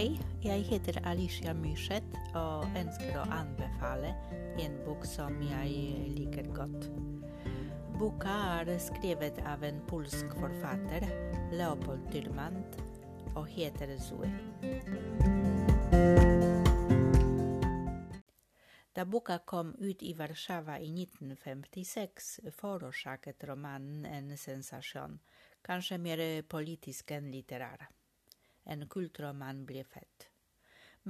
Jeg heter Alicia Myrseth og ønsker å anbefale en bok som jeg liker godt. Boka er skrevet av en polsk forfatter, Leopold Dyrmand, og heter Zoe. Da boka kom ut i Warszawa i 1956, forårsaket romanen en sensasjon, kanskje mer politisk enn litterær. En kultroman ble født.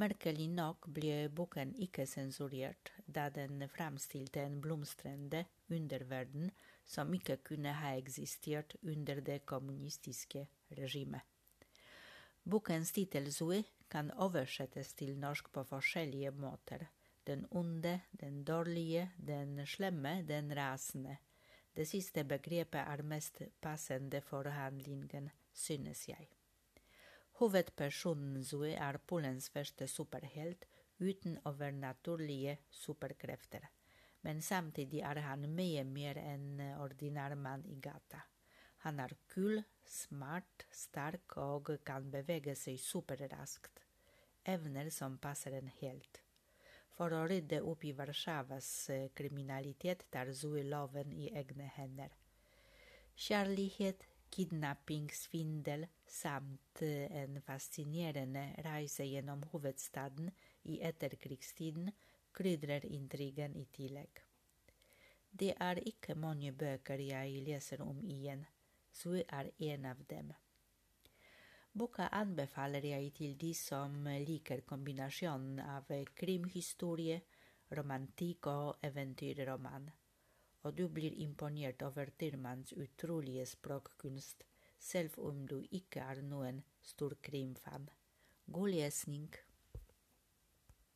Merkelig nok ble boken ikke sensurert, da den framstilte en blomstrende underverden som ikke kunne ha eksistert under det kommunistiske regimet. Bokens tittel Zoe kan oversettes til norsk på forskjellige måter. Den onde, den dårlige, den slemme, den rasende. Det siste begrepet er mest passende for handlingen, synes jeg. Hovedpersonen Zoe er Polens første superhelt uten overnaturlige superkrefter, men samtidig er han mye mer enn ordinær mann i gata. Han er kul, smart, sterk og kan bevege seg superraskt, evner som passer en helt. For å rydde opp i Warszawas kriminalitet tar Zoe loven i egne hender. Kjærlighet, kidnapping, svindel samt en fascinerende reise gjennom hovedstaden i etterkrigstiden krydrer intrigen i tillegg. Det er ikke mange bøker jeg leser om igjen, så er en av dem. Boka anbefaler jeg til de som liker kombinasjonen av krimhistorie, romantikk og eventyrroman og du blir imponert over Tirmans utrolige språkkunst, selv om du ikke er noen stor krimfan. God lesning.